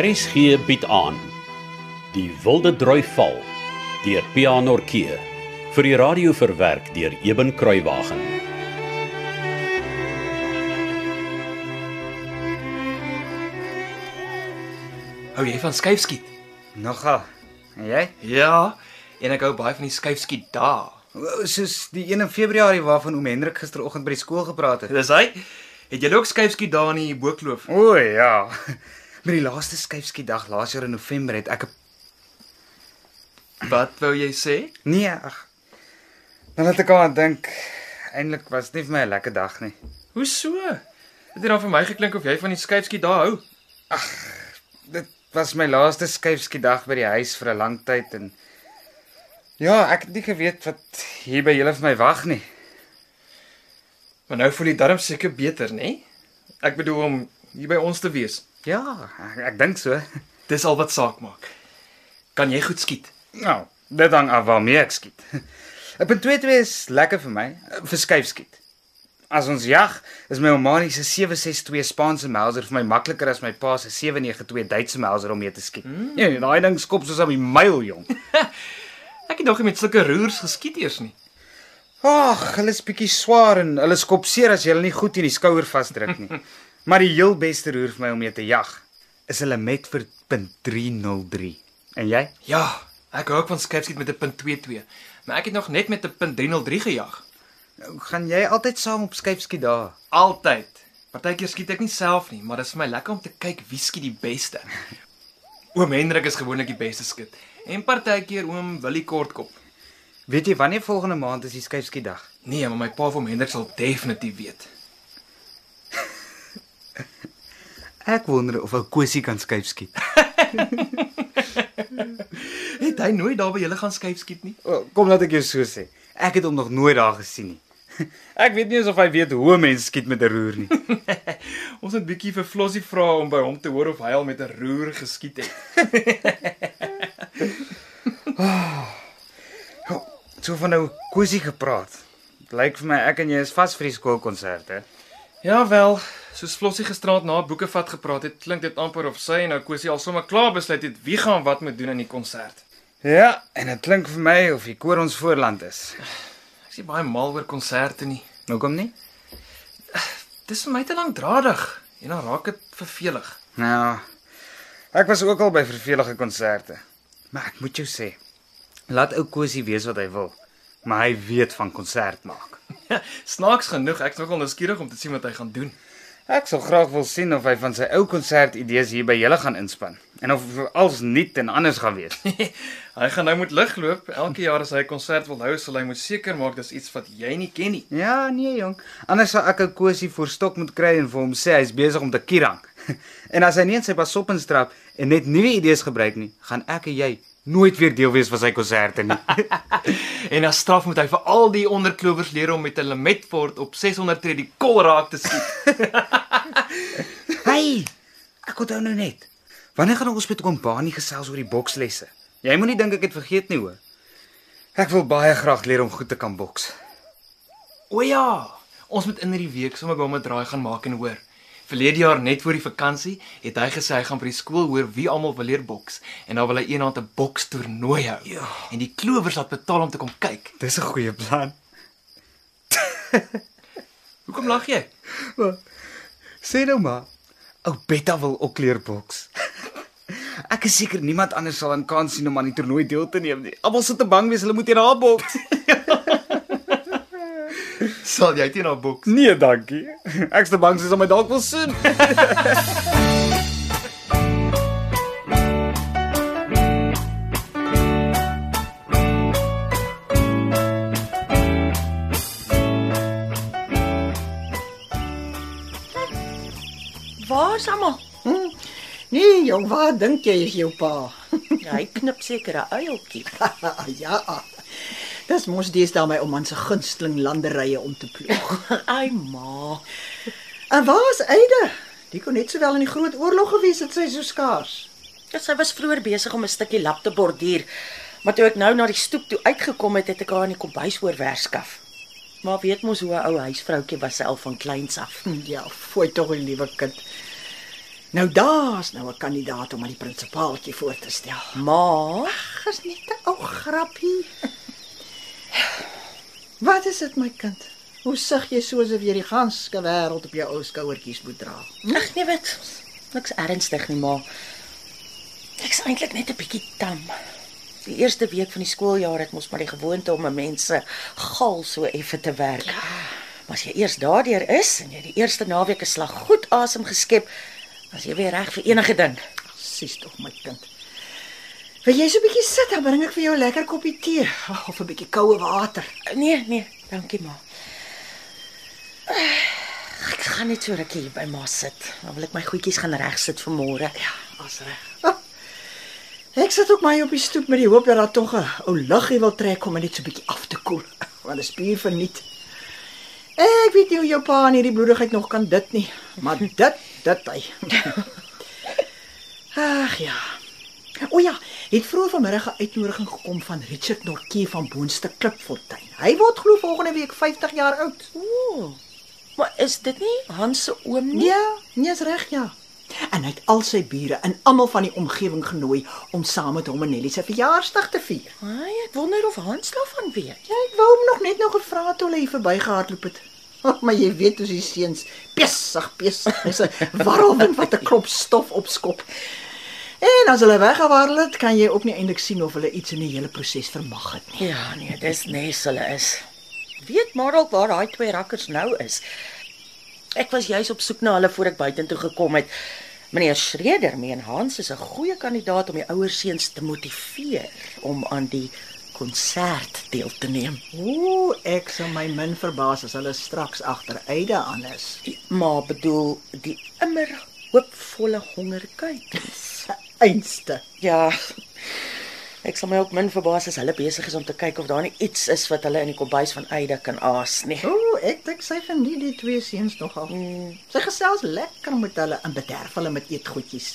RSG bied aan Die Wilde Droi Val deur Pianorkee vir die radio verwerk deur Eben Kruiwagen. Hou jy van skuifskiet? Nogal. En jy? Ja, en ek hou baie van die skuifskiet dae. O, Soos die 1 in Februarie waarvan oom Hendrik gisteroggend by die skool gepraat het. Dis hy. Het jy ook skuifskiet dae in die Bokloof? O ja. Met die laaste skuifskietdag laas jaar in November het ek 'n Wat wou jy sê? nee, ag. Dan laat ek aan dink. Eintlik was dit nie vir my 'n lekker dag nie. Hoe so? Dit het dan vir my geklink of jy van die skuifskiet dae hou. Dit was my laaste skuifskietdag by die huis vir 'n lang tyd en ja, ek het nie geweet wat hier by julle vir my wag nie. Maar nou voel jy darm seker beter, nê? Ek bedoel om hier by ons te wees. Ja, ek, ek dink so. Dis al wat saak maak. Kan jy goed skiet? Nou, dit hang af waarmee ek skiet. 'n Punt 22 is lekker vir my, vir skuifskiet. As ons jag, is my Omani se 762 Spaanse Mauser vir my makliker as my pa se 792 Duitse Mauser om mee te skiet. Mm. Ja, daai ding skop soos op die myl, jong. Ek het nog nie met sulke roers geskiet eers nie. Ag, hulle is bietjie swaar en hulle skop seer as jy hulle nie goed in die skouer vasdruk nie. maar die heel beste roer vir my om mee te jag is hulle met vir punt 303. En jy? Ja, ek hou ook van skuifskiet met 'n punt 22, maar ek het nog net met 'n punt 303 gejag. Nou, Gaan jy altyd saam op skuifskiet daar? Altyd. Partykeer skiet ek nie self nie, maar dit is vir my lekker om te kyk wie skiet die beste. Oom Hendrik is gewoonlik die beste skut en partykeer oom Willie Kortkop. Weet jy wanneer volgende maand is die skuifskietdag? Nee, maar my pa van Hendrik sal definitief weet. Ek wonder of ou Kosie kan skuif skiet. Het hy nooit daar by julle gaan skuif skiet nie? O, kom laat ek jou so sê. Ek het hom nog nooit daar gesien nie. Ek weet nie eens of hy weet hoe 'n mens skiet met 'n roer nie. Ons het bietjie vir Flossie vra om by hom te hoor of hy al met 'n roer geskiet het. Jo, so van nou Kosie gepraat. Dit lyk vir my ek en jy is vas vir die skoolkonsert, hè? Ja wel, soos Flossie gisteraand na Boekevat gepraat het, klink dit amper of sy en nou Kosie al sommer klaar besluit het wie gaan wat moet doen aan die konsert. Ja, en dit klink vir my of die koor ons voorland is. Ek is nie baie mal oor konserte nie. Hoekom nie? Dis vir my te lankdradig en dan raak dit vervelig. Nou, ek was ook al by vervelige konserte. Maar ek moet jou sê, laat ou Kosie weet wat hy wil, maar hy weet van konsert maak. Snaaks genoeg, ek's nogal nuuskierig om te sien wat hy gaan doen. Ek sal graag wil sien of hy van sy ou konsertidees hier by julle gaan inspan en of als nuut en anders gaan wees. hy gaan nou moet lig loop. Elke jaar as hy 'n konsert wil hou, sal hy moet seker maak dis iets wat jy nie ken nie. Ja, nee jong. Anders sal ek 'n kosie voor stok moet kry en vir hom sê hy's besig om te kierang. en as hy nie in sy pas op instrap en net nuwe idees gebruik nie, gaan ek en jy nooit weer deel wees van sy konserte nie. En as straf moet hy vir al die onderklowers leer om met 'n lemmetfort op 600 tree die kol raak te skiet. hey, ek onthou nou net. Wanneer gaan ons met Kompani gesels oor die bokslesse? Jy moenie dink ek het vergeet nie hoor. Ek wil baie graag leer om goed te kan boks. O ja, ons moet in hierdie week sommer by hom 'n draai gaan maak en hoor. Verlede jaar net voor die vakansie het hy gesê hy gaan by die skool hoor wie almal wil leer boks en dan wil hy eendag 'n bokstoernooi hou. Ja. En die klowers laat betaal om te kom kyk. Dis 'n goeie plan. Hoekom lag jy? Sê nou maar, ou Betta wil ook leer boks. Ek is seker niemand anders sal aan kans sien om aan die toernooi deel te neem nie. Almal sit te bang wees hulle moet teen haar boks. Sal jy teen haar boks? nee, dankie. Ek's te bang sy sal my dalk wil soen. Waar's almal? Nee, jong, waar dink jy is jou pa? Hy knip seker 'n uiltjie. ja. Dis mos deesdae my ouma se gunsteling landerye om te ploeg. Ai ma. En waar's Eide? Die kon net sowel in die groot oorlog gewees het, sy is so skaars. Ja, sy was vroeër besig om 'n stukkie lap te borduur. Maar toe ek nou na die stoep toe uitgekom het, het ek haar in die kombuis hoor werskaf. Maar weet mos hoe 'n ou huisvroutjie was self van kleins af. Ja, fooi tog 'n liewe kind. Nou daar's nou 'n kandidaat om aan die prinsipaaltjie voor te stel. Maar Ag, is net 'n ou grappie. Wat is dit my kind? Hoe sug jy so asof jy die ganske wêreld op jou ou skouertjies moet dra? ag nee, wat niks ernstig nie, maar ek's eintlik net 'n bietjie tam. Die eerste week van die skooljaar het mos maar die gewoonte om 'n mens se gal so effe te werk. Maar as jy eers daardeur is en jy die eerste naweek 'n slag goed asem geskep, as jy weer reg vir enige ding. Sies tog my kind. Wil jy so 'n bietjie sit, dan bring ek vir jou 'n lekker koppie tee of 'n bietjie koue water. Nee, nee, dankie ma. Ek gaan net so rukkie hier by ma sit. Dan wil ek my goedjies gaan regsit vir môre. Ja. As reg. Ek sit ook maar op die stoep met die hoop dat daar tog 'n ou luggie wil trek om net so 'n bietjie af te koel. Want 'n spier verniet. Ek weet nie hoe jou pa in hierdie bloedigheid nog kan dit nie, maar dit dit hy. Ag ja. O ja, het vroeër vanmiddag 'n uitnodiging gekom van Richard Nortjie van Boonste Klipfontein. Hy word glo volgende week 50 jaar oud. Ooh. Maar is dit nie Hans se oom nie? Ja, nee, is reg ja. En hy het al sy bure en almal van die omgewing genooi om saam met hom en Nelly se verjaarsdag te vier. Ai, ek wonder of Hans daarvan weet. Ja, ek wou hom nog net nou gevra het toe hy verbygehardloop het. Oh, maar jy weet hoe die seuns besig besig is 'n warrelwind wat 'n klop stof opskop. En as hulle weggewardel het, kan jy ook nie eintlik sien of hulle iets in die hele proses vermag het nie. Ja, nee, dis nes hulle is. Weet maar dalk waar daai twee rakkers nou is. Ek was juis op soek na hulle voor ek buitentoe gekom het. Meneer Schreder meen Hans is 'n goeie kandidaat om die ouer seuns te motiveer om aan die konsert deel te neem. Ooh, ek sou my min verbaas as hulle straks agter Eide aan is. Maar bedoel die immer hoopvolle hongerkuikens. Einste. Ja. Ek sal my ook min verbaas as hulle besig is om te kyk of daar nie iets is wat hulle in die kombuis van Eide kan aas nie. Ooh, ek dink sy geniet die twee seuns nogal. Mm. Sy gesels lekker met hulle en bederf hulle met eetgoedjies.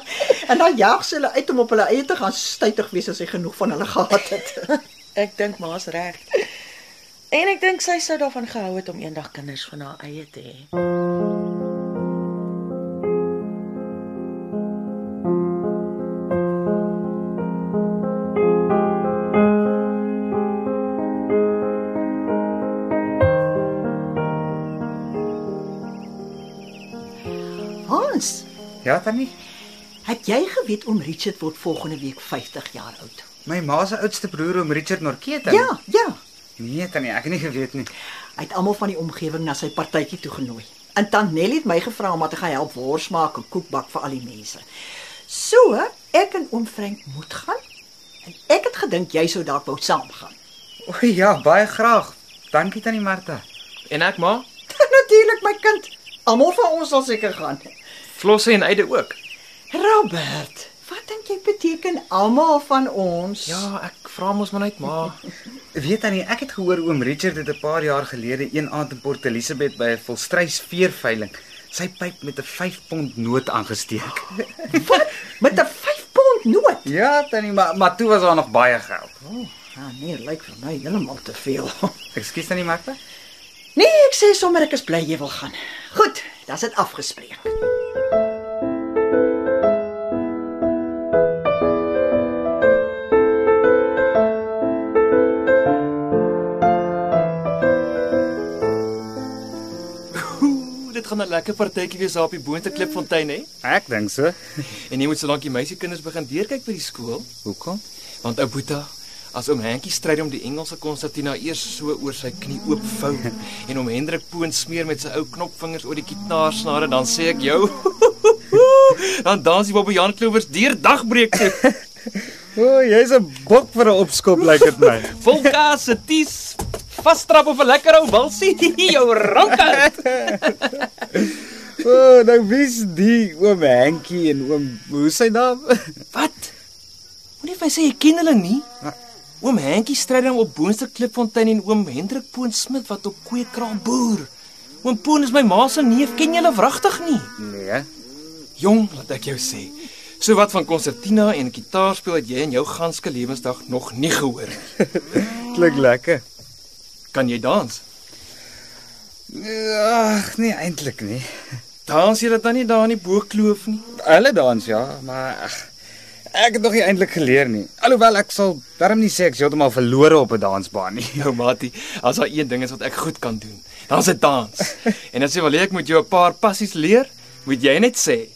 en dan jaag sy hulle uit om op hulle eie te gaan stytig wees as sy genoeg van hulle gehad het. Ek dink ma's reg. En ek dink sy sou daarvan gehou het om eendag kinders van haar eie te hê. Ja, tannie. het jy geweet oom Richard word volgende week 50 jaar oud? My ma se oudste broer, oom Richard Norkeet. Ja, ja. Nee, tannie, ek het nie geweet nie. Hy het almal van die omgewing na sy partytjie toegenooi. En tant Nelly het my gevra om te gaan help wors maak en koek bak vir al die mense. So, ek en oom Frank moet gaan. En ek het gedink jy sou dalk wou saamgaan. O ja, baie graag. Dankie tannie Martha. En ek maar Natuurlik my kind. Almal van ons sal seker gaan. Flosse en Eide ook. Robert, wat dink jy beteken almal van ons? Ja, ek vra mos maar net maar. Weet tannie, ek het gehoor oom Richard het 'n paar jaar gelede een aand in Port Elizabeth by 'n volstrys veerveiling sy pyp met 'n 5 pond noot aangesteek. Wat? Met 'n 5 pond noot? ja, tannie, maar maar toe was daar nog baie geld. Oh, ja, nee, lyk vir my heeltemal te veel. Ekskuus tannie Martha. nee, ek sê sommer ek is bly jy wil gaan. Goed, dan is dit afgespreek. Gaan 'n lekker partytjie wees daar op die Boonste Klipfontein hè. Ek dink so. En jy moet solank die meisiekinders begin deurkyk by die skool, Hoekom? want ou Boeta As oom Henkie stry om die Engelse Konstantina eers so oor sy knie oopvou en om Hendrik Poon smeer met sy ou knopvingers oor die kitaarsnare, dan sê ek jou, dan dans die Bobbejaan Klovers deur dagbreek toe. O, oh, jy's 'n bok vir 'n opskop lyk dit my. Vol kaas, se ties, vasstrap of 'n lekker ou walsie, jou rankert. O, oh, nou wie's die oom Henkie en oom hoe sy naam? Wat? Moenie vir sê jy ken hulle nie. Oom Henkie stry dan op Boonste Klipfontein en oom Hendrik Poon Smit wat op Kweekraal boer. Oom Poon is my ma se neef, ken jy hulle wragtig nie? Nee. Jong, laat ek jou sê. So wat van konsertina en gitaarspel het jy in jou ganske lewensdag nog nie gehoor nie. Klink lekker. Kan jy dans? Ag, nee eintlik nie. Dans jy dit dan nie daar in die boekloof nie? Hulle dans ja, maar ag, ek het nog nie eintlik geleer nie. Alhoewel ek sal darm nie sê ek is heeltemal verlore op 'n dansbaan nie. Nou matie, as daar een ding is wat ek goed kan doen, dan is dit dans. en as jy wil hê ek moet jou 'n paar passies leer, moet jy net sê.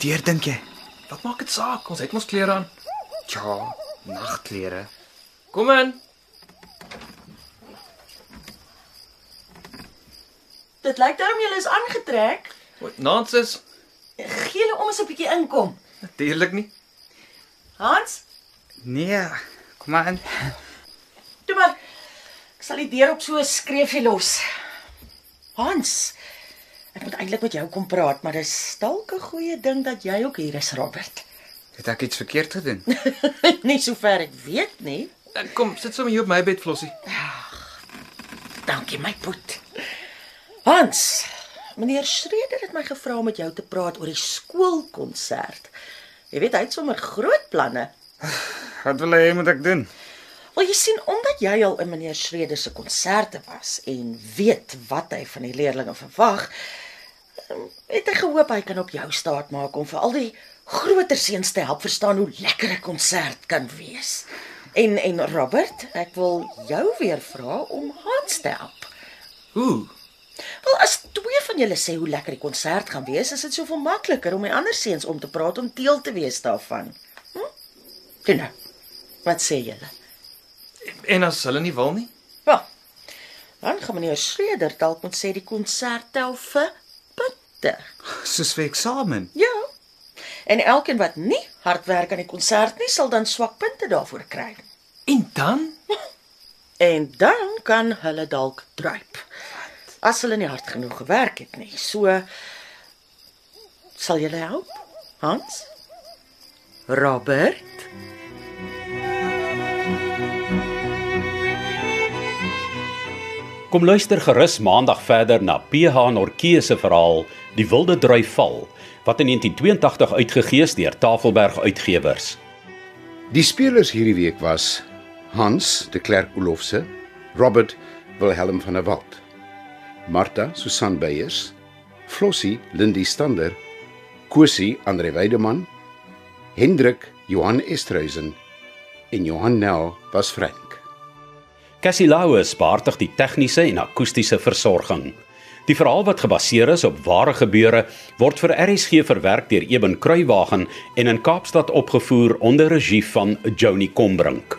Deur dink jy? Wat maak dit saak? Ons het mos klere aan. Ja, nagklere. Kom in. Dit lyk daarom jy is aangetrek. Wat nonsens? Gee hulle om as 'n bietjie inkom. Natuurlik nie. Hans, Nee, kom maar in. toe maar. Ek sal die deur op so 'n skreefie los. Hans, ek moet eintlik met jou kom praat, maar dis dalk 'n goeie ding dat jy ook hier is, Robert. Het ek iets verkeerd gedoen? nie sover ek weet nie. Kom, sit sommer hier op my bed, Flossie. Dankie my poet. Hans, meneer Schreder het my gevra om met jou te praat oor die skoolkonsert. Jy weet hy het sommer groot planne. Wat wil hy moet ek doen? Wel jy sien omdat jy al in meneer Schreder se konserte was en weet wat hy van die leerdlinge verwag, ehm, het hy gehoop hy kan op jou staat maak om vir al die groter seuns te help verstaan hoe lekker 'n konsert kan wees. En en Robert, ek wil jou weer vra om Hans te help. Hoe? Wel as twee van julle sê hoe lekker die konsert gaan wees, is dit soveel makliker om die ander seuns om te praat om deel te wees daarvan. Hm? Toe nou. Wat sê julle? En as hulle nie wil nie? Wel. Dan gaan meneer Schreder dalk moet sê die konsert tel vir punte. Soos vir eksamen. Ja. En elkeen wat nie hard werk aan die konsert nie, sal dan swak punte daarvoor kry. En dan? En dan kan hulle dalk druip. As hulle nie hard genoeg gewerk het nie. So sal julle help? Hans? Robert? Kom luister gerus maandag verder na PH Nortjee se verhaal Die Wilde Drui Val wat in 1982 uitgegee is deur Tafelberg Uitgewers. Die spelers hierdie week was Hans de Klerk Olofse, Robert Wilhelm van der Walt, Martha Susan Beyers, Flossie Lindie Stander, Kosie Andre Weideman, Hendrik Johan Estreisen en Johan Nel was Frank. Cassie Lauers beheerdig die tegniese en akoestiese versorging. Die verhaal wat gebaseer is op ware gebeure word vir RSG verwerk deur Eben Kruiwagen en in Kaapstad opgevoer onder regie van Joni Combrink.